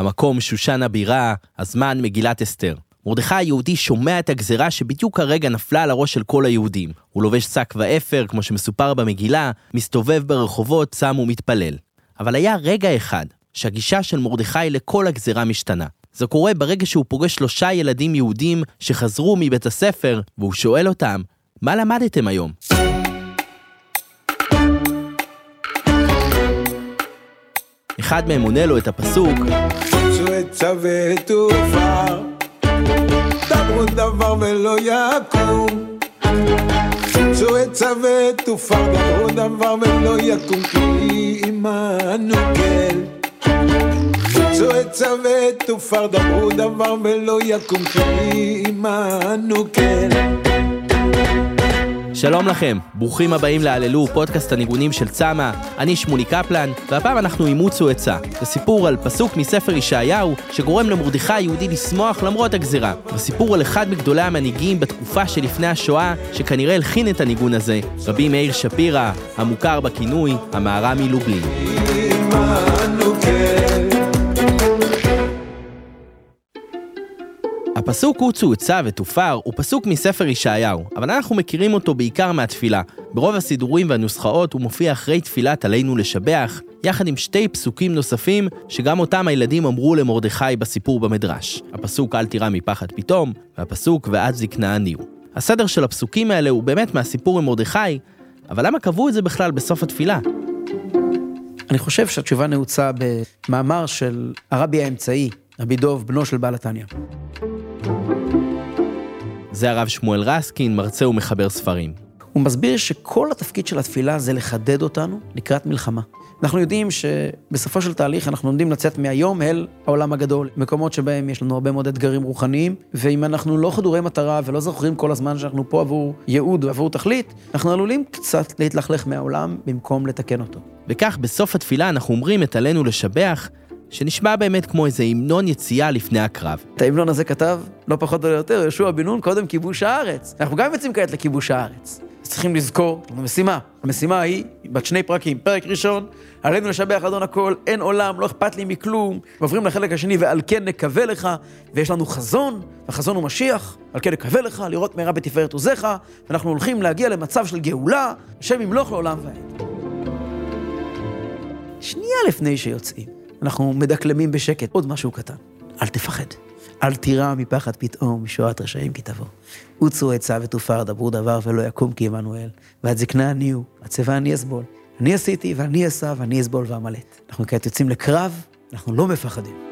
המקום שושן הבירה, הזמן מגילת אסתר. מרדכי היהודי שומע את הגזרה שבדיוק הרגע נפלה על הראש של כל היהודים. הוא לובש שק ואפר, כמו שמסופר במגילה, מסתובב ברחובות, צם ומתפלל. אבל היה רגע אחד שהגישה של מרדכי לכל הגזרה משתנה. זה קורה ברגע שהוא פוגש שלושה ילדים יהודים שחזרו מבית הספר, והוא שואל אותם, מה למדתם היום? אחד מהם עונה לו את הפסוק, עצה ותופר, דברו דבר ולא יקום. צאו עצה ותופר, דברו דבר ולא יקום, כי עמנו כן. צאו עצה ותופר, דברו דבר ולא יקום, כי עמנו כן. שלום לכם, ברוכים הבאים להללו, פודקאסט הניגונים של צמא, אני שמולי קפלן, והפעם אנחנו אימוצו עצה. זה סיפור על פסוק מספר ישעיהו, שגורם למרדכי היהודי לשמוח למרות הגזירה. וסיפור על אחד מגדולי המנהיגים בתקופה שלפני השואה, שכנראה הלחין את הניגון הזה, רבי מאיר שפירא, המוכר בכינוי המהר"ם מלובלין. הפסוק הוא צאוצה ותופר הוא פסוק מספר ישעיהו, אבל אנחנו מכירים אותו בעיקר מהתפילה. ברוב הסידורים והנוסחאות הוא מופיע אחרי תפילת עלינו לשבח, יחד עם שתי פסוקים נוספים, שגם אותם הילדים אמרו למרדכי בסיפור במדרש. הפסוק אל תירא מפחד פתאום, והפסוק ועד זקנה עניהו. הסדר של הפסוקים האלה הוא באמת מהסיפור עם מרדכי, אבל למה קבעו את זה בכלל בסוף התפילה? אני חושב שהתשובה נעוצה במאמר של הרבי האמצעי, רבי דוב, בנו של בעל התניא. זה הרב שמואל רסקין, מרצה ומחבר ספרים. הוא מסביר שכל התפקיד של התפילה זה לחדד אותנו לקראת מלחמה. אנחנו יודעים שבסופו של תהליך אנחנו עומדים לצאת מהיום אל העולם הגדול, מקומות שבהם יש לנו הרבה מאוד אתגרים רוחניים, ואם אנחנו לא חדורי מטרה ולא זוכרים כל הזמן שאנחנו פה עבור ייעוד ועבור תכלית, אנחנו עלולים קצת להתלכלך מהעולם במקום לתקן אותו. וכך בסוף התפילה אנחנו אומרים את עלינו לשבח, שנשמע באמת כמו איזה המנון יציאה לפני הקרב. את ההמנון הזה כתב, לא פחות ולא יותר, יהושע בן נון, קודם כיבוש הארץ. אנחנו גם יוצאים כעת לכיבוש הארץ. צריכים לזכור, זו משימה. המשימה היא, בת שני פרקים. פרק ראשון, עלינו לשבח אדון הכל, אין עולם, לא אכפת לי מכלום. ועוברים לחלק השני, ועל כן נקווה לך, ויש לנו חזון, והחזון הוא משיח, על כן נקווה לך, לראות מהרה בתפארת עוזיך, ואנחנו הולכים להגיע למצב של גאולה, השם ימלוך לעולם ועד. שנייה לפני שיוצאים, אנחנו מדקלמים בשקט עוד משהו קטן. אל תפחד. אל תירא מפחד פתאום, משורת רשעים כי תבוא. עוצו עצה ותופר, דברו דבר ולא יקום כי עמנואל. ועד זקנה אני הוא, הצבא אני אסבול. אני עשיתי ואני אסע ואני אסבול ואמלט. אנחנו כעת יוצאים לקרב, אנחנו לא מפחדים.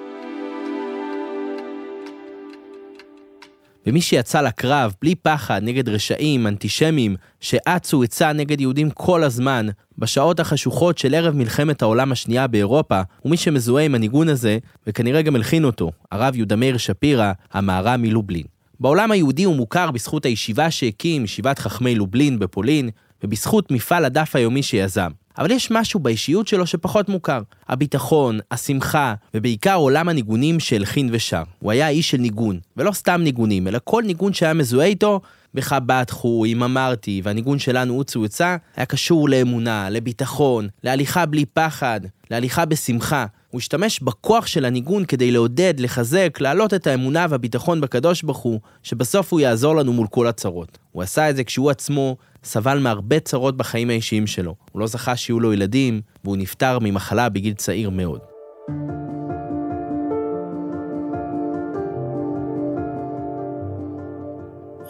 ומי שיצא לקרב בלי פחד נגד רשעים, אנטישמים, שאצו עצה נגד יהודים כל הזמן, בשעות החשוכות של ערב מלחמת העולם השנייה באירופה, ומי שמזוהה עם הניגון הזה, וכנראה גם הלחין אותו, הרב יהודה מאיר שפירא, המהר"ם מלובלין. בעולם היהודי הוא מוכר בזכות הישיבה שהקים, ישיבת חכמי לובלין בפולין, ובזכות מפעל הדף היומי שיזם. אבל יש משהו באישיות שלו שפחות מוכר. הביטחון, השמחה, ובעיקר עולם הניגונים שהלחין ושר. הוא היה איש של ניגון, ולא סתם ניגונים, אלא כל ניגון שהיה מזוהה איתו, בך בטחו, אם אמרתי, והניגון שלנו הוא צאוצה, היה קשור לאמונה, לביטחון, להליכה בלי פחד, להליכה בשמחה. הוא השתמש בכוח של הניגון כדי לעודד, לחזק, להעלות את האמונה והביטחון בקדוש ברוך הוא, שבסוף הוא יעזור לנו מול כל הצרות. הוא עשה את זה כשהוא עצמו סבל מהרבה צרות בחיים האישיים שלו. הוא לא זכה שיהיו לו ילדים, והוא נפטר ממחלה בגיל צעיר מאוד.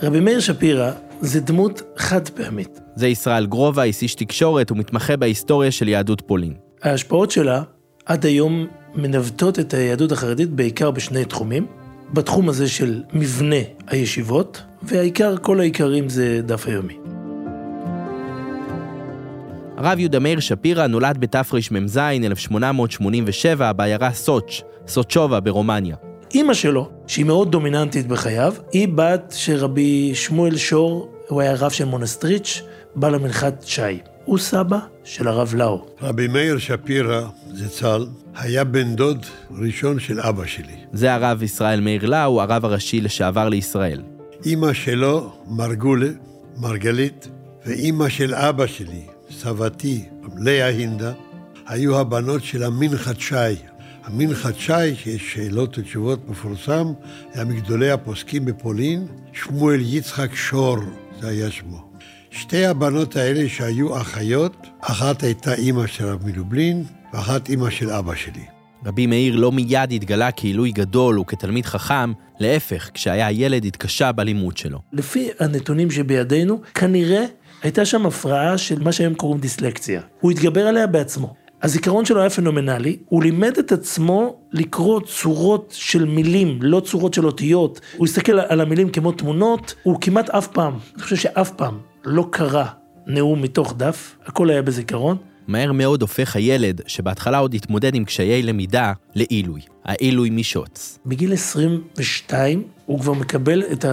רבי מאיר שפירא זה דמות חד פעמית. זה ישראל גרובייס, איש תקשורת ומתמחה בהיסטוריה של יהדות פולין. ההשפעות שלה עד היום מנווטות את היהדות החרדית בעיקר בשני תחומים. בתחום הזה של מבנה הישיבות, והעיקר, כל העיקרים זה דף היומי. הרב יהודה מאיר שפירא נולד בתרמ"ז 1887 בעיירה סוץ', סוצ'ובה ברומניה. אימא שלו, שהיא מאוד דומיננטית בחייו, היא בת של רבי שמואל שור, הוא היה רב של מונסטריץ', בעל המנחת שי. הוא סבא של הרב לאו. רבי מאיר שפירא, זצ"ל, היה בן דוד ראשון של אבא שלי. זה הרב ישראל מאיר לאו, הרב הראשי לשעבר לישראל. אימא שלו, מרגולה, מרגלית, ואימא של אבא שלי, סבתי, לאה הינדה, היו הבנות של המנחת שי, המנחת שי, שיש שאלות ותשובות מפורסם, היה מגדולי הפוסקים בפולין, שמואל יצחק שור, זה היה שמו. שתי הבנות האלה שהיו אחיות, אחת הייתה אימא של רב מלובלין, ואחת אימא של אבא שלי. רבי מאיר לא מיד התגלה כעילוי גדול וכתלמיד חכם, להפך, כשהיה ילד התקשה בלימוד שלו. לפי הנתונים שבידינו, כנראה הייתה שם הפרעה של מה שהם קוראים דיסלקציה. הוא התגבר עליה בעצמו. הזיכרון שלו היה פנומנלי, הוא לימד את עצמו לקרוא צורות של מילים, לא צורות של אותיות. הוא הסתכל על המילים כמו תמונות, הוא כמעט אף פעם, אני חושב שאף פעם לא קרא נאום מתוך דף, הכל היה בזיכרון. מהר מאוד הופך הילד, שבהתחלה עוד התמודד עם קשיי למידה, לעילוי. העילוי משוץ. בגיל 22 הוא כבר מקבל את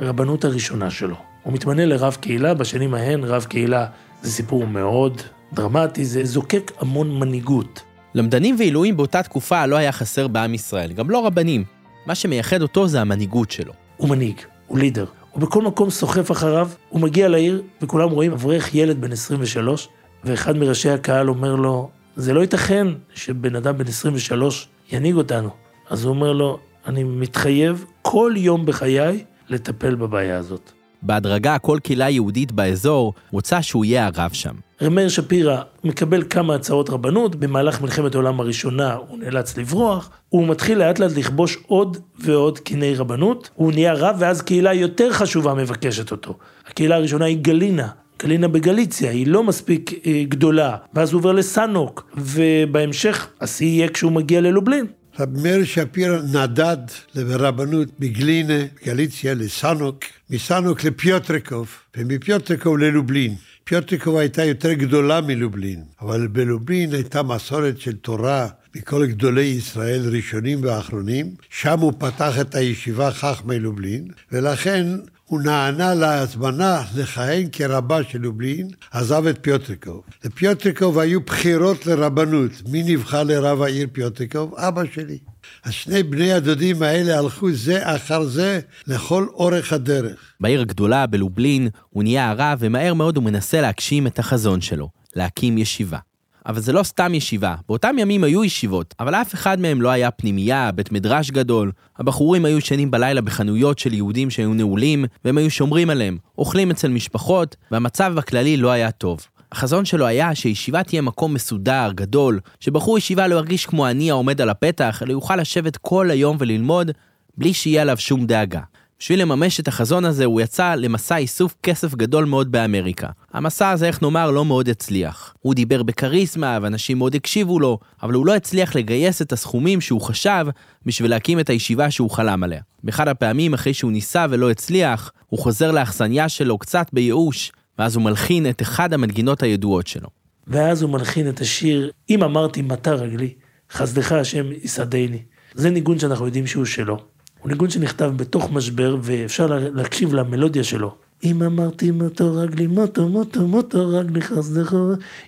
הרבנות הראשונה שלו. הוא מתמנה לרב קהילה, בשנים ההן רב קהילה זה סיפור מאוד דרמטי, זה זוקק המון מנהיגות. למדנים ועילויים באותה תקופה לא היה חסר בעם ישראל, גם לא רבנים. מה שמייחד אותו זה המנהיגות שלו. הוא מנהיג, הוא לידר. הוא בכל מקום סוחף אחריו, הוא מגיע לעיר, וכולם רואים אברך ילד בן 23, ואחד מראשי הקהל אומר לו, זה לא ייתכן שבן אדם בן 23 ינהיג אותנו. אז הוא אומר לו, אני מתחייב כל יום בחיי לטפל בבעיה הזאת. בהדרגה כל קהילה יהודית באזור רוצה שהוא יהיה הרב שם. מאיר שפירא מקבל כמה הצעות רבנות, במהלך מלחמת העולם הראשונה הוא נאלץ לברוח, הוא מתחיל לאט לאט לכבוש עוד ועוד קיני רבנות, הוא נהיה רב ואז קהילה יותר חשובה מבקשת אותו. הקהילה הראשונה היא גלינה, גלינה בגליציה, היא לא מספיק אה, גדולה, ואז הוא עובר לסאנוק, ובהמשך השיא יהיה כשהוא מגיע ללובלין. מאיר שפירא נדד לרבנות מגלינה, גליציה, לסאנוק, מסאנוק לפיוטרקוב, ומפיוטרקוב ללובלין. פיוטרקוב הייתה יותר גדולה מלובלין, אבל בלובלין הייתה מסורת של תורה מכל גדולי ישראל ראשונים ואחרונים, שם הוא פתח את הישיבה חכמי לובלין, ולכן הוא נענה להזמנה לכהן כרבה של לובלין, עזב את פיוטרקוב. לפיוטרקוב היו בחירות לרבנות. מי נבחר לרב העיר פיוטרקוב? אבא שלי. אז שני בני הדודים האלה הלכו זה אחר זה לכל אורך הדרך. בעיר הגדולה, בלובלין, הוא נהיה הרב, ומהר מאוד הוא מנסה להגשים את החזון שלו, להקים ישיבה. אבל זה לא סתם ישיבה, באותם ימים היו ישיבות, אבל אף אחד מהם לא היה פנימייה, בית מדרש גדול. הבחורים היו ישנים בלילה בחנויות של יהודים שהיו נעולים, והם היו שומרים עליהם, אוכלים אצל משפחות, והמצב בכללי לא היה טוב. החזון שלו היה שישיבה תהיה מקום מסודר, גדול, שבחור ישיבה לא ירגיש כמו אני העומד על הפתח, אלא יוכל לשבת כל היום וללמוד, בלי שיהיה עליו שום דאגה. בשביל לממש את החזון הזה, הוא יצא למסע איסוף כסף גדול מאוד באמריקה. המסע הזה, איך נאמר, לא מאוד הצליח. הוא דיבר בכריזמה, ואנשים מאוד הקשיבו לו, אבל הוא לא הצליח לגייס את הסכומים שהוא חשב בשביל להקים את הישיבה שהוא חלם עליה. באחד הפעמים, אחרי שהוא ניסה ולא הצליח, הוא חוזר לאכסניה שלו קצת בייאוש, ואז הוא מלחין את אחד המנגינות הידועות שלו. ואז הוא מלחין את השיר, אם אמרתי מטה רגלי, חסדך השם יסעדני. זה ניגון שאנחנו יודעים שהוא שלו. הוא ניגון שנכתב בתוך משבר, ואפשר לה- להקשיב למלודיה שלו. אם אמרתי מוטו רגלי, מוטו, מוטו, מוטו רגלי חסדך,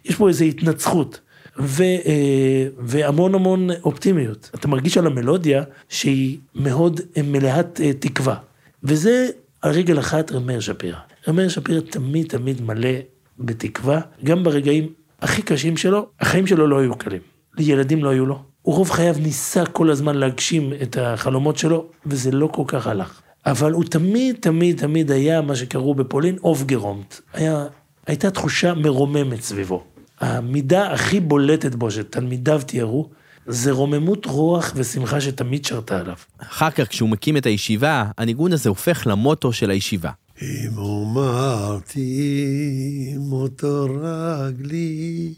יש פה איזו התנצחות. ו, אה, והמון המון אופטימיות. אתה מרגיש על המלודיה שהיא מאוד מלאת אה, תקווה. וזה על רגל אחת רב מאיר שפירא. רב מאיר שפירא תמיד תמיד מלא בתקווה, גם ברגעים הכי קשים שלו, החיים שלו לא היו קלים. ילדים לא היו לו. הוא רוב חייו ניסה כל הזמן להגשים את החלומות שלו, וזה לא כל כך הלך. אבל הוא תמיד, תמיד, תמיד היה מה שקראו בפולין אופגרומט. היה, הייתה תחושה מרוממת סביבו. המידה הכי בולטת בו, שתלמידיו תיארו, זה רוממות רוח ושמחה שתמיד שרתה עליו. אחר כך, כשהוא מקים את הישיבה, הניגון הזה הופך למוטו של הישיבה. אמרתי מותו רגלי,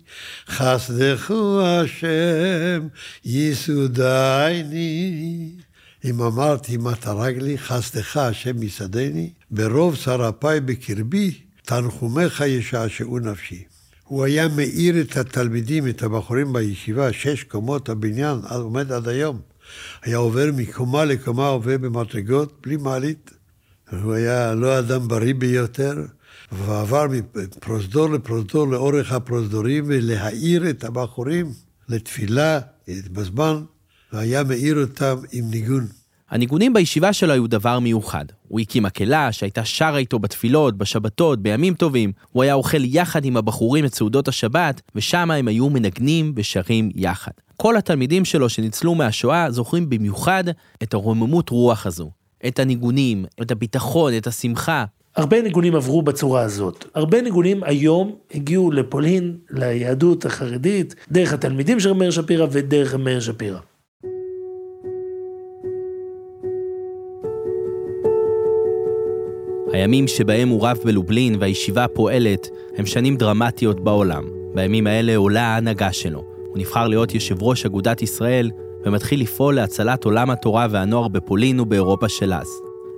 חסדך השם יסודייני. אם אמרתי מטה רגלי, חסדך השם יסעדני, ברוב שרפיי בקרבי, תנחומיך ישעשעו נפשי. הוא היה מאיר את התלמידים, את הבחורים בישיבה, שש קומות הבניין, עומד עד היום. היה עובר מקומה לקומה, עובר במדרגות, בלי מעלית. הוא היה לא אדם בריא ביותר, ועבר מפרוזדור לפרוזדור לאורך הפרוזדורים, ולהאיר את הבחורים לתפילה בזמן, והיה מאיר אותם עם ניגון. הניגונים בישיבה שלו היו דבר מיוחד. הוא הקים מקהלה שהייתה שרה איתו בתפילות, בשבתות, בימים טובים. הוא היה אוכל יחד עם הבחורים את סעודות השבת, ושם הם היו מנגנים ושרים יחד. כל התלמידים שלו שניצלו מהשואה זוכרים במיוחד את הרוממות רוח הזו. את הניגונים, את הביטחון, את השמחה. הרבה ניגונים עברו בצורה הזאת. הרבה ניגונים היום הגיעו לפולין, ליהדות החרדית, דרך התלמידים של מאיר שפירא ודרך מאיר שפירא. הימים שבהם הוא רב בלובלין והישיבה פועלת הם שנים דרמטיות בעולם. בימים האלה עולה ההנהגה שלו. הוא נבחר להיות יושב ראש אגודת ישראל ומתחיל לפעול להצלת עולם התורה והנוער בפולין ובאירופה של אז.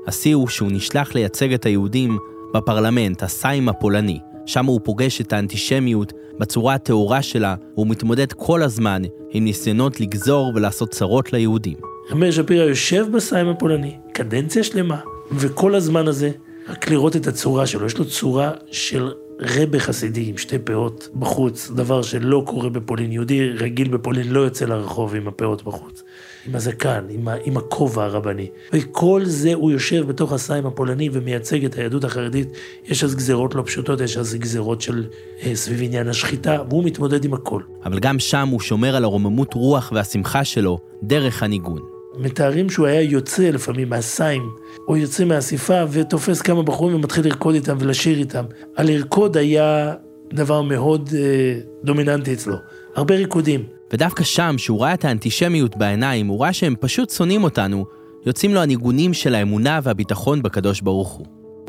השיא הוא שהוא נשלח לייצג את היהודים בפרלמנט, הסיים הפולני. שם הוא פוגש את האנטישמיות בצורה הטהורה שלה, והוא מתמודד כל הזמן עם ניסיונות לגזור ולעשות צרות ליהודים. מאיר שפירא יושב בסיים הפולני, קדנציה שלמה, וכל הזמן הזה, רק לראות את הצורה שלו, יש לו צורה של רבה חסידי עם שתי פאות בחוץ, דבר שלא קורה בפולין. יהודי רגיל בפולין לא יוצא לרחוב עם הפאות בחוץ. עם הזקן, עם, ה, עם הכובע הרבני. וכל זה הוא יושב בתוך הסיים הפולני ומייצג את היהדות החרדית. יש אז גזרות לא פשוטות, יש אז גזרות של אה, סביב עניין השחיטה, והוא מתמודד עם הכל. אבל גם שם הוא שומר על הרוממות רוח והשמחה שלו דרך הניגון. מתארים שהוא היה יוצא לפעמים מהסיים, או יוצא מהאספה ותופס כמה בחורים ומתחיל לרקוד איתם ולשיר איתם. הלרקוד היה דבר מאוד אה, דומיננטי אצלו. הרבה ריקודים. ודווקא שם, שהוא ראה את האנטישמיות בעיניים, הוא ראה שהם פשוט שונאים אותנו, יוצאים לו הניגונים של האמונה והביטחון בקדוש ברוך הוא.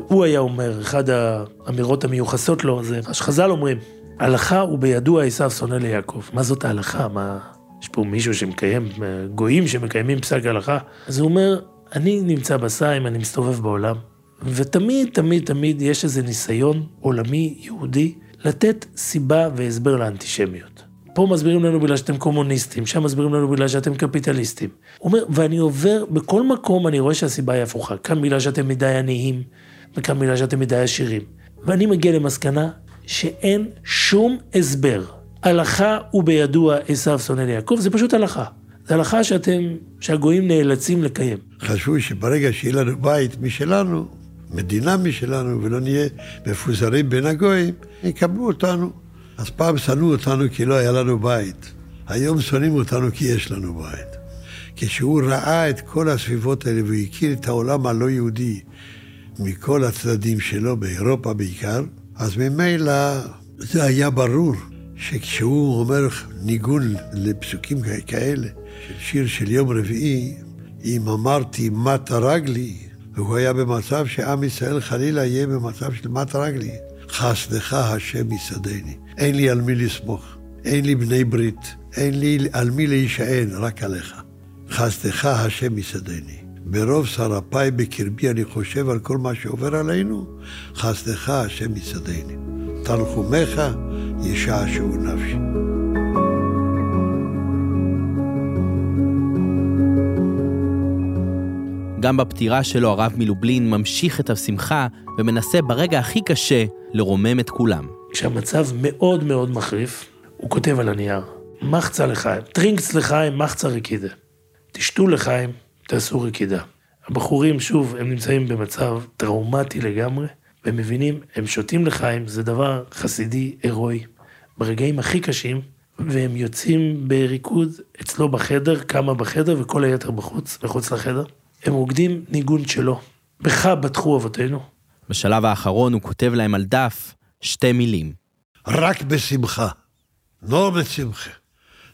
הוא היה אומר, אחד האמירות המיוחסות לו, זה מה שחז"ל אומרים, הלכה ובידוע עשיו שונא ליעקב. מה זאת ההלכה? מה... יש פה מישהו שמקיים, גויים שמקיימים פסק הלכה. אז הוא אומר, אני נמצא בסיים, אני מסתובב בעולם, ותמיד, תמיד, תמיד יש איזה ניסיון עולמי, יהודי, לתת סיבה והסבר לאנטישמיות. פה מסבירים לנו בגלל שאתם קומוניסטים, שם מסבירים לנו בגלל שאתם קפיטליסטים. הוא אומר, ואני עובר, בכל מקום אני רואה שהסיבה היא הפוכה. כאן בגלל שאתם מדי עניים, וכאן בגלל שאתם מדי עשירים. ואני מגיע למסקנה שאין שום הסבר. הלכה ובידוע עשיו שונא ליעקב, זה פשוט הלכה. זה הלכה שאתם, שהגויים נאלצים לקיים. חשבו שברגע שיהיה לנו בית משלנו, מדינה משלנו, ולא נהיה מפוזרים בין הגויים, יקבלו אותנו. אז פעם שנאו אותנו כי לא היה לנו בית. היום שונאים אותנו כי יש לנו בית. כשהוא ראה את כל הסביבות האלה והכיר את העולם הלא יהודי מכל הצדדים שלו, באירופה בעיקר, אז ממילא זה היה ברור שכשהוא אומר ניגון לפסוקים כאלה, של שיר של יום רביעי, אם אמרתי מטה רגלי, והוא היה במצב שעם ישראל חלילה יהיה במצב של מטה רגלי, חסדך השם יסעדני. אין לי על מי לסמוך, אין לי בני ברית, אין לי על מי להישען, רק עליך. חסדך השם יסעדני. ברוב שרפיי בקרבי אני חושב על כל מה שעובר עלינו, חסדך השם יסעדני. תנחומיך ישעשעו נפשי. גם בפטירה שלו הרב מלובלין ממשיך את השמחה ומנסה ברגע הכי קשה לרומם את כולם. כשהמצב מאוד מאוד מחריף, הוא כותב על הנייר, מאכט א לחיים, טרינקט לחיים, מאכט א רקידה. תשתו לחיים, תעשו רקידה. הבחורים, שוב, הם נמצאים במצב טראומטי לגמרי, והם מבינים, הם שותים לחיים, זה דבר חסידי, הירואי. ברגעים הכי קשים, והם יוצאים בריקוד אצלו בחדר, כמה בחדר וכל היתר בחוץ, מחוץ לחדר. הם רוקדים ניגון שלו. בך בטחו אבותינו. בשלב האחרון הוא כותב להם על דף שתי מילים. רק בשמחה. לא בשמחה.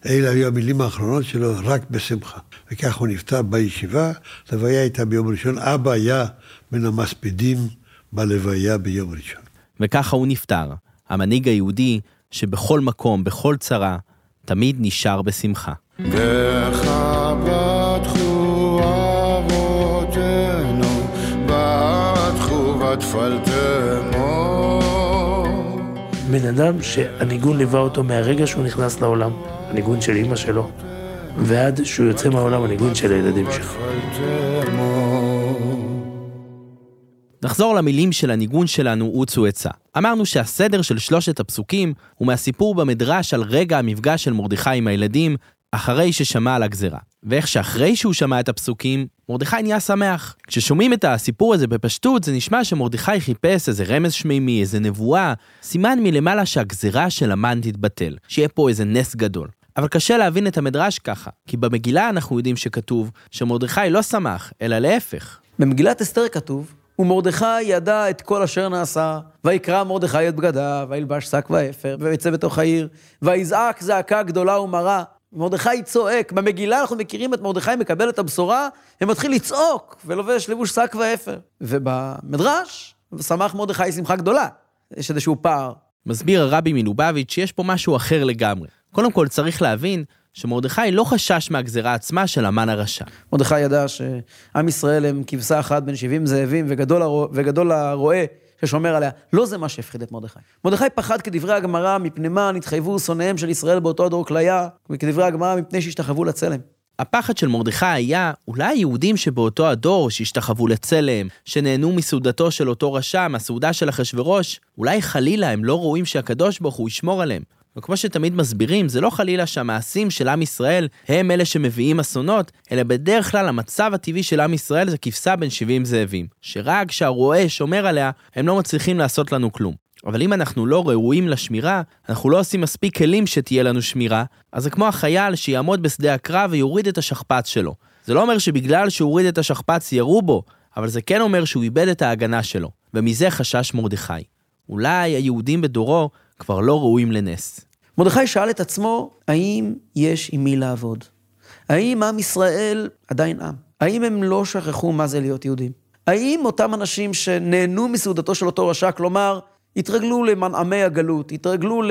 אלה היו המילים האחרונות שלו, רק בשמחה. וכך הוא נפטר בישיבה, לוויה הייתה ביום ראשון, אבא היה מן המספידים בלוויה ביום ראשון. וככה הוא נפטר, המנהיג היהודי שבכל מקום, בכל צרה, תמיד נשאר בשמחה. בך בטחו אבותינו, בטחו ותפלתמו. בן אדם שהניגון ליווה אותו מהרגע שהוא נכנס לעולם, הניגון של אימא שלו, ועד שהוא יוצא מהעולם, הניגון של הילדים שלו. נחזור למילים של הניגון שלנו, עוצו עצה. אמרנו שהסדר של שלושת הפסוקים הוא מהסיפור במדרש על רגע המפגש של מרדכי עם הילדים, אחרי ששמע על הגזרה. ואיך שאחרי שהוא שמע את הפסוקים, מרדכי נהיה שמח. כששומעים את הסיפור הזה בפשטות, זה נשמע שמרדכי חיפש איזה רמז שמימי, איזה נבואה, סימן מלמעלה שהגזרה של המן תתבטל, שיהיה פה איזה נס גדול. אבל קשה להבין את המדרש ככה, כי במגילה אנחנו יודעים שכתוב שמרדכי לא שמח, אלא להפך. במגילת אסתר כתוב, ומרדכי ידע את כל אשר נעשה, ויקרא מרדכי את בגדיו, וילבש שק ואפר, ויצא בתוך העיר, ויזעק זעקה גדולה ומרה. מרדכי צועק, במגילה אנחנו מכירים את מרדכי מקבל את הבשורה, ומתחיל לצעוק, ולובש לבוש שק ואפר. ובמדרש, שמח מרדכי שמחה גדולה. יש איזשהו פער. מסביר הרבי מלובביץ' שיש פה משהו אחר לגמרי. קודם כל צריך להבין שמרדכי לא חשש מהגזרה עצמה של המן הרשע. מרדכי ידע שעם ישראל הם כבשה אחת בין 70 זאבים, וגדול, הרו... וגדול הרועה ששומר עליה. לא זה מה שהפחיד את מרדכי. מרדכי פחד כדברי הגמרא, מפני מה נתחייבו שונאיהם של ישראל באותו הדור כליה, וכדברי הגמרא, מפני שהשתחוו לצלם. הפחד של מרדכי היה, אולי היהודים שבאותו הדור שהשתחוו לצלם, שנהנו מסעודתו של אותו רשע, מהסעודה של אחשורוש, אולי חלילה הם לא רואים שהקדוש ברוך הוא ישמור עליהם. וכמו שתמיד מסבירים, זה לא חלילה שהמעשים של עם ישראל הם אלה שמביאים אסונות, אלא בדרך כלל המצב הטבעי של עם ישראל זה כבשה בין 70 זאבים, שרק כשהרועה שומר עליה, הם לא מצליחים לעשות לנו כלום. אבל אם אנחנו לא ראויים לשמירה, אנחנו לא עושים מספיק כלים שתהיה לנו שמירה, אז זה כמו החייל שיעמוד בשדה הקרב ויוריד את השכפ"ץ שלו. זה לא אומר שבגלל שהוא הוריד את השכפ"ץ ירו בו, אבל זה כן אומר שהוא איבד את ההגנה שלו, ומזה חשש מרדכי. אולי היהודים בדורו כבר לא ראויים לנס. מרדכי שאל את עצמו, האם יש עם מי לעבוד? האם עם ישראל עדיין עם? האם הם לא שכחו מה זה להיות יהודים? האם אותם אנשים שנהנו מסעודתו של אותו רשע, כלומר, התרגלו למנעמי הגלות, התרגלו ל...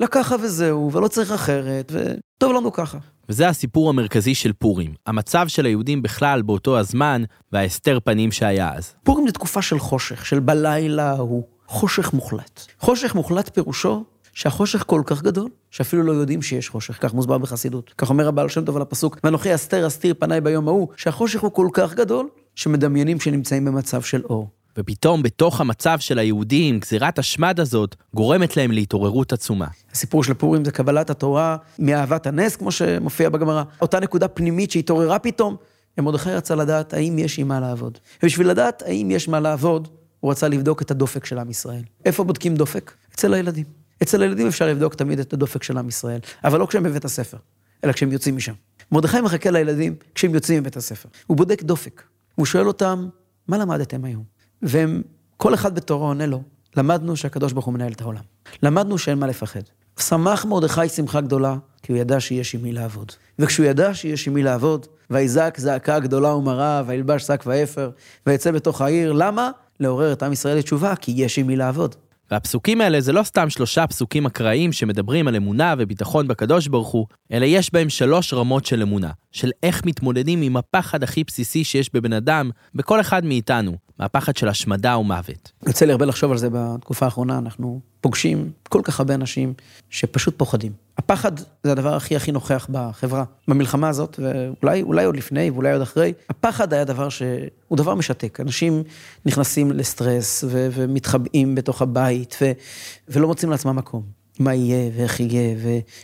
לככה וזהו, ולא צריך אחרת, וטוב לנו ככה. וזה הסיפור המרכזי של פורים, המצב של היהודים בכלל באותו הזמן, וההסתר פנים שהיה אז. פורים זה תקופה של חושך, של בלילה ההוא. חושך מוחלט. חושך מוחלט פירושו שהחושך כל כך גדול, שאפילו לא יודעים שיש חושך, כך מוסבר בחסידות. כך אומר הבעל שם טוב על הפסוק, ואנוכי אסתר אסתיר פניי ביום ההוא, שהחושך הוא כל כך גדול, שמדמיינים שנמצאים במצב של אור. ופתאום בתוך המצב של היהודים, גזירת השמד הזאת, גורמת להם להתעוררות עצומה. הסיפור של פורים זה קבלת התורה מאהבת הנס, כמו שמופיע בגמרא. אותה נקודה פנימית שהתעוררה פתאום, ומרדכי רצה לדעת האם יש עם מה לעבוד. ובשביל לדעת האם יש מה לעבוד, הוא רצה לבדוק את הדופק של עם ישראל. איפה בודקים דופק? אצל הילדים. אצל הילדים אפשר לבדוק תמיד את הדופק של עם ישראל, אבל לא כשהם בבית הספר, אלא כשהם יוצאים משם. מרדכי מחכה לילדים כשהם יוצאים מבית הספר. הוא בודק דופק. הוא שואל אותם, מה למדתם היום? והם, כל אחד בתורו עונה לו, למדנו שהקדוש ברוך הוא מנהל את העולם. למדנו שאין מה לפחד. שמח מרדכי שמחה גדולה, כי הוא ידע שיש עם מי לעבוד. וכשהוא ידע שיש עם מי לעבוד, ויזעק זעקה גדולה ומרה, וילבש שק ואפר, ויצא בתוך העיר, למה? לעורר את עם ישראל לתשובה, כי יש עם מי לעבוד. והפסוקים האלה זה לא סתם שלושה פסוקים אקראיים שמדברים על אמונה וביטחון בקדוש ברוך הוא, אלא יש בהם שלוש רמות של אמונה, של איך מתמודדים עם הפחד הכי בסיסי שיש בבן אדם, בכל אחד מאיתנו, מהפחד של השמדה ומוות. יוצא לי הרבה לחשוב על זה בתקופה האחרונה, אנחנו פוגשים כל כך הרבה אנשים שפשוט פוחדים. הפחד זה הדבר הכי הכי נוכח בחברה. במלחמה הזאת, ואולי אולי עוד לפני ואולי עוד אחרי, הפחד היה דבר שהוא דבר משתק. אנשים נכנסים לסטרס ו- ומתחבאים בתוך הבית ו- ולא מוצאים לעצמם מקום. מה יהיה ואיך יהיה,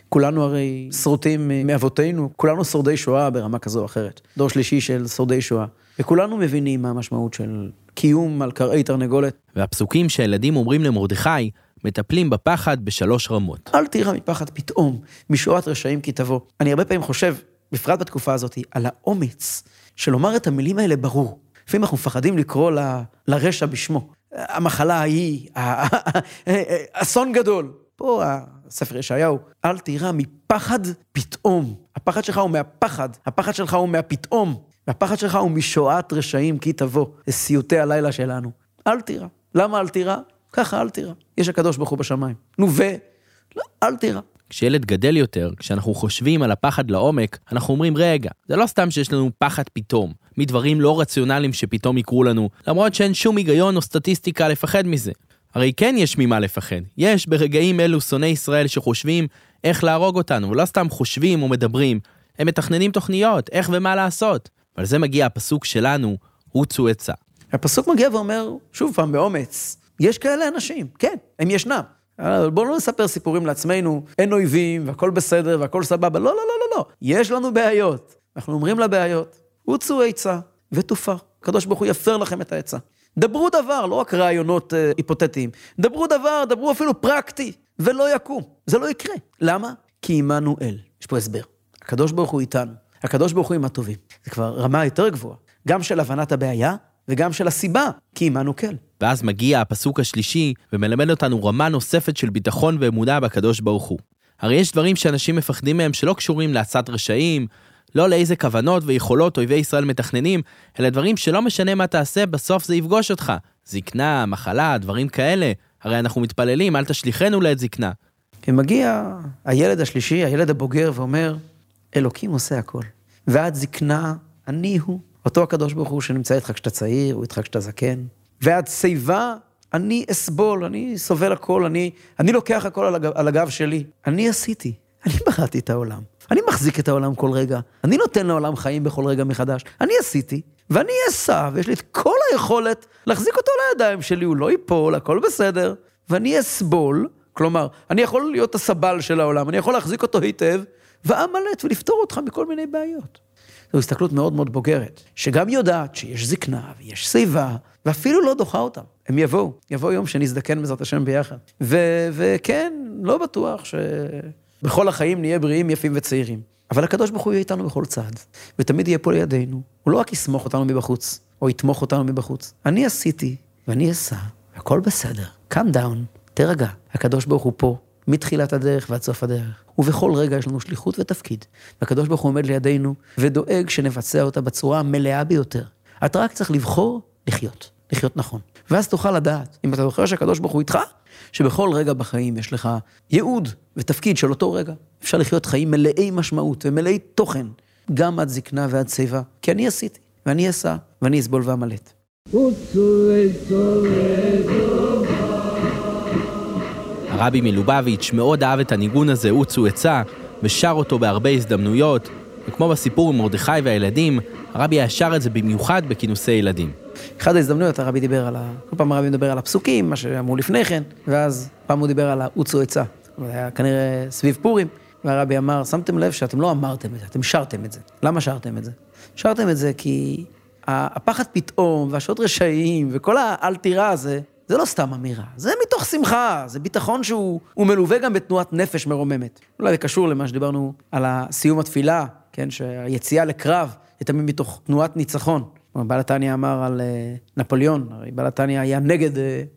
וכולנו הרי שרוטים מאבותינו, כולנו שורדי שואה ברמה כזו או אחרת. דור שלישי של שורדי שואה. וכולנו מבינים מה המשמעות של קיום על קרעי תרנגולת. והפסוקים שהילדים אומרים למרדכי, מטפלים בפחד בשלוש רמות. אל תירא מפחד פתאום, משועת רשעים כי תבוא. אני הרבה פעמים חושב, בפרט בתקופה הזאת, על האומץ של לומר את המילים האלה ברור. לפעמים אנחנו מפחדים לקרוא ל, לרשע בשמו. המחלה ההיא, אסון גדול. פה הספר ישעיהו, אל תירא מפחד פתאום. הפחד שלך הוא מהפחד, הפחד שלך הוא מהפתאום. והפחד שלך הוא משואת רשעים כי תבוא, לסיוטי הלילה שלנו. אל תירא. למה אל תירא? ככה אל תירא. יש הקדוש ברוך הוא בשמיים. נו ו... לא, אל תירא. כשילד גדל יותר, כשאנחנו חושבים על הפחד לעומק, אנחנו אומרים, רגע, זה לא סתם שיש לנו פחד פתאום, מדברים לא רציונליים שפתאום יקרו לנו, למרות שאין שום היגיון או סטטיסטיקה לפחד מזה. הרי כן יש ממה לפחד. יש ברגעים אלו שונאי ישראל שחושבים איך להרוג אותנו, ולא סתם חושבים או מדברים, הם מתכננים תוכניות, איך ומה לעשות. ועל זה מגיע הפסוק שלנו, רוצו עצה. הפסוק מגיע ואומר, שוב פעם, באומץ, יש כאלה אנשים, כן, הם ישנם. בואו לא נספר סיפורים לעצמנו, אין אויבים, והכל בסדר, והכל סבבה. לא, לא, לא, לא, לא. יש לנו בעיות. אנחנו אומרים לבעיות, רוצו עצה ותופר. הקדוש ברוך הוא יפר לכם את העצה. דברו דבר, לא רק רעיונות אה, היפותטיים. דברו דבר, דברו אפילו פרקטי, ולא יקום. זה לא יקרה. למה? כי עמנו אל. יש פה הסבר. הקדוש ברוך הוא איתנו. הקדוש ברוך הוא עם הטובים. זה כבר רמה יותר גבוהה. גם של הבנת הבעיה, וגם של הסיבה, כי עמנו כל. ואז מגיע הפסוק השלישי ומלמד אותנו רמה נוספת של ביטחון ואמונה בקדוש ברוך הוא. הרי יש דברים שאנשים מפחדים מהם שלא קשורים לעצת רשעים, לא לאיזה כוונות ויכולות אויבי ישראל מתכננים, אלא דברים שלא משנה מה תעשה, בסוף זה יפגוש אותך. זקנה, מחלה, דברים כאלה. הרי אנחנו מתפללים, אל תשליכנו לעת זקנה. ומגיע הילד השלישי, הילד הבוגר, ואומר, אלוקים עושה הכל. ועד זקנה, אני הוא. אותו הקדוש ברוך הוא שנמצא איתך כשאתה צעיר, הוא איתך כשאתה זקן. ועד שיבה, אני אסבול, אני סובל הכל, אני, אני לוקח הכל על הגב, על הגב שלי. אני עשיתי, אני בראתי את העולם. אני מחזיק את העולם כל רגע. אני נותן לעולם חיים בכל רגע מחדש. אני עשיתי, ואני אסע, ויש לי את כל היכולת להחזיק אותו לידיים שלי, הוא לא ייפול, הכל בסדר. ואני אסבול, כלומר, אני יכול להיות הסבל של העולם, אני יכול להחזיק אותו היטב, ואמלט ולפתור אותך מכל מיני בעיות. זו הסתכלות מאוד מאוד בוגרת, שגם יודעת שיש זקנה ויש שיבה, ואפילו לא דוחה אותם. הם יבואו, יבוא יום שנזדקן בעזרת השם ביחד. ו- וכן, לא בטוח שבכל החיים נהיה בריאים, יפים וצעירים. אבל הקדוש ברוך הוא יהיה איתנו בכל צעד, ותמיד יהיה פה לידינו. הוא לא רק יסמוך אותנו מבחוץ, או יתמוך אותנו מבחוץ. אני עשיתי, ואני אסע, הכל בסדר. calm down, תירגע. הקדוש ברוך הוא פה, מתחילת הדרך ועד סוף הדרך. ובכל רגע יש לנו שליחות ותפקיד. והקדוש ברוך הוא עומד לידינו ודואג שנבצע אותה בצורה המלאה ביותר. אתה רק צריך לבחור לחיות, לחיות נכון. ואז תוכל לדעת, אם אתה זוכר שהקדוש ברוך הוא איתך, שבכל רגע בחיים יש לך ייעוד ותפקיד של אותו רגע. אפשר לחיות חיים מלאי משמעות ומלאי תוכן, גם עד זקנה ועד שיבה. כי אני עשיתי, ואני אסע, ואני אסבול ואמלט. הרבי מלובביץ' מאוד אהב את הניגון הזה, עוצו עצה, ושר אותו בהרבה הזדמנויות, וכמו בסיפור עם מרדכי והילדים, הרבי היה שר את זה במיוחד בכינוסי ילדים. אחת ההזדמנויות הרבי דיבר על ה... כל פעם הרבי מדבר על הפסוקים, מה שאמרו לפני כן, ואז פעם הוא דיבר על העוצו עצה. זה היה כנראה סביב פורים, והרבי אמר, שמתם לב שאתם לא אמרתם את זה, אתם שרתם את זה. למה שרתם את זה? שרתם את זה כי הפחד פתאום, והשעות רשעים, וכל האל תירא הזה, זה לא סתם אמירה, זה מתוך שמחה, זה ביטחון שהוא מלווה גם בתנועת נפש מרוממת. אולי זה קשור למה שדיברנו על סיום התפילה, כן, שהיציאה לקרב היא תמיד מתוך תנועת ניצחון. בעל התניא אמר על נפוליאון, הרי בעל התניא היה נגד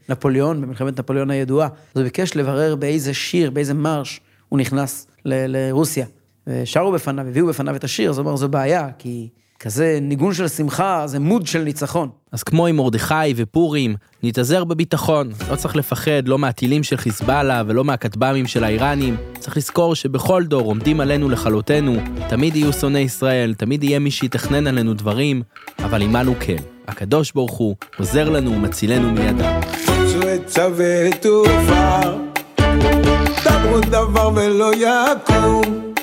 נפוליאון במלחמת נפוליאון הידועה, אז הוא ביקש לברר באיזה שיר, באיזה מרש הוא נכנס ל- לרוסיה. ושרו בפניו, הביאו בפניו את השיר, אז הוא אמר, זו בעיה, כי כזה ניגון של שמחה, זה מוד של ניצחון. אז כמו עם מרדכי ופורים, נתאזר בביטחון. לא צריך לפחד לא מהטילים של חיזבאללה ולא מהכטב"מים של האיראנים. צריך לזכור שבכל דור עומדים עלינו לכלותנו, תמיד יהיו שונאי ישראל, תמיד יהיה מי שיתכנן עלינו דברים, אבל עמנו כן. הקדוש ברוך הוא עוזר לנו ומצילנו מידם. דברו דבר ולא יקום.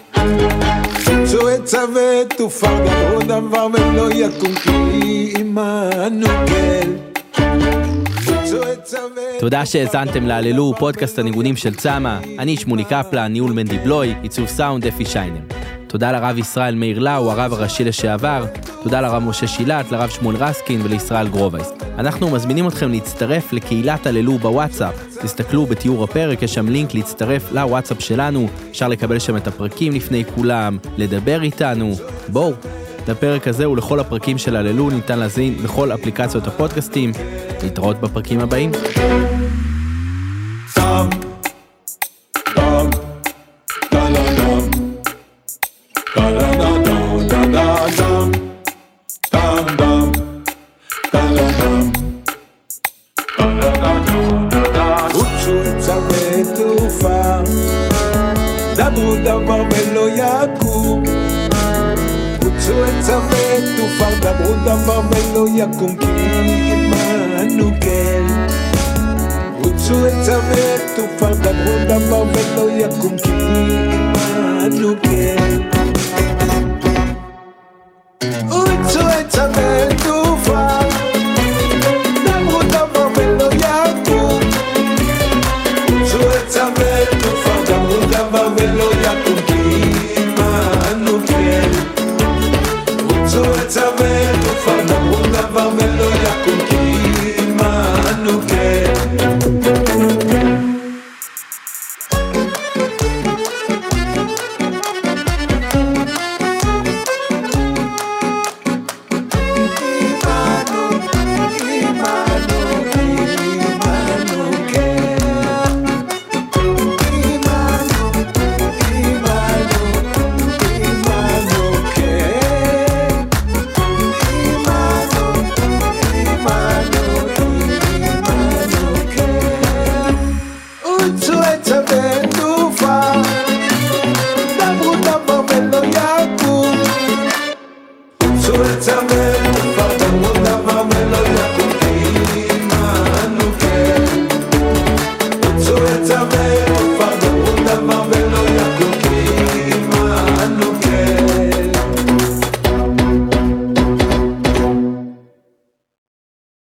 עשו עצה ותופר, דברו דבר ולא יקום, כי עמנו כן. תודה שהאזנתם להללו, פודקאסט הניגונים של צמא. אני שמולי קפלן, ניהול מנדי בלוי, עיצוב סאונד אפי שיינר. תודה לרב ישראל מאיר לאו, הרב הראשי לשעבר. תודה לרב משה שילת, לרב שמואל רסקין ולישראל גרובייס. אנחנו מזמינים אתכם להצטרף לקהילת הללו בוואטסאפ. תסתכלו בתיאור הפרק, יש שם לינק להצטרף לוואטסאפ שלנו. אפשר לקבל שם את הפרקים לפני כולם, לדבר איתנו. בואו. לפרק הזה ולכל הפרקים של הללו ניתן להזין בכל אפליקציות הפודקאסטים. להתראות בפרקים הבאים. דבר ולא יקום. רוצו עצה ותופר, דברו דבר ולא יקום, כי עמנו כן. רוצו עצה ותופר, דברו דבר ולא יקום, כי עמנו כן.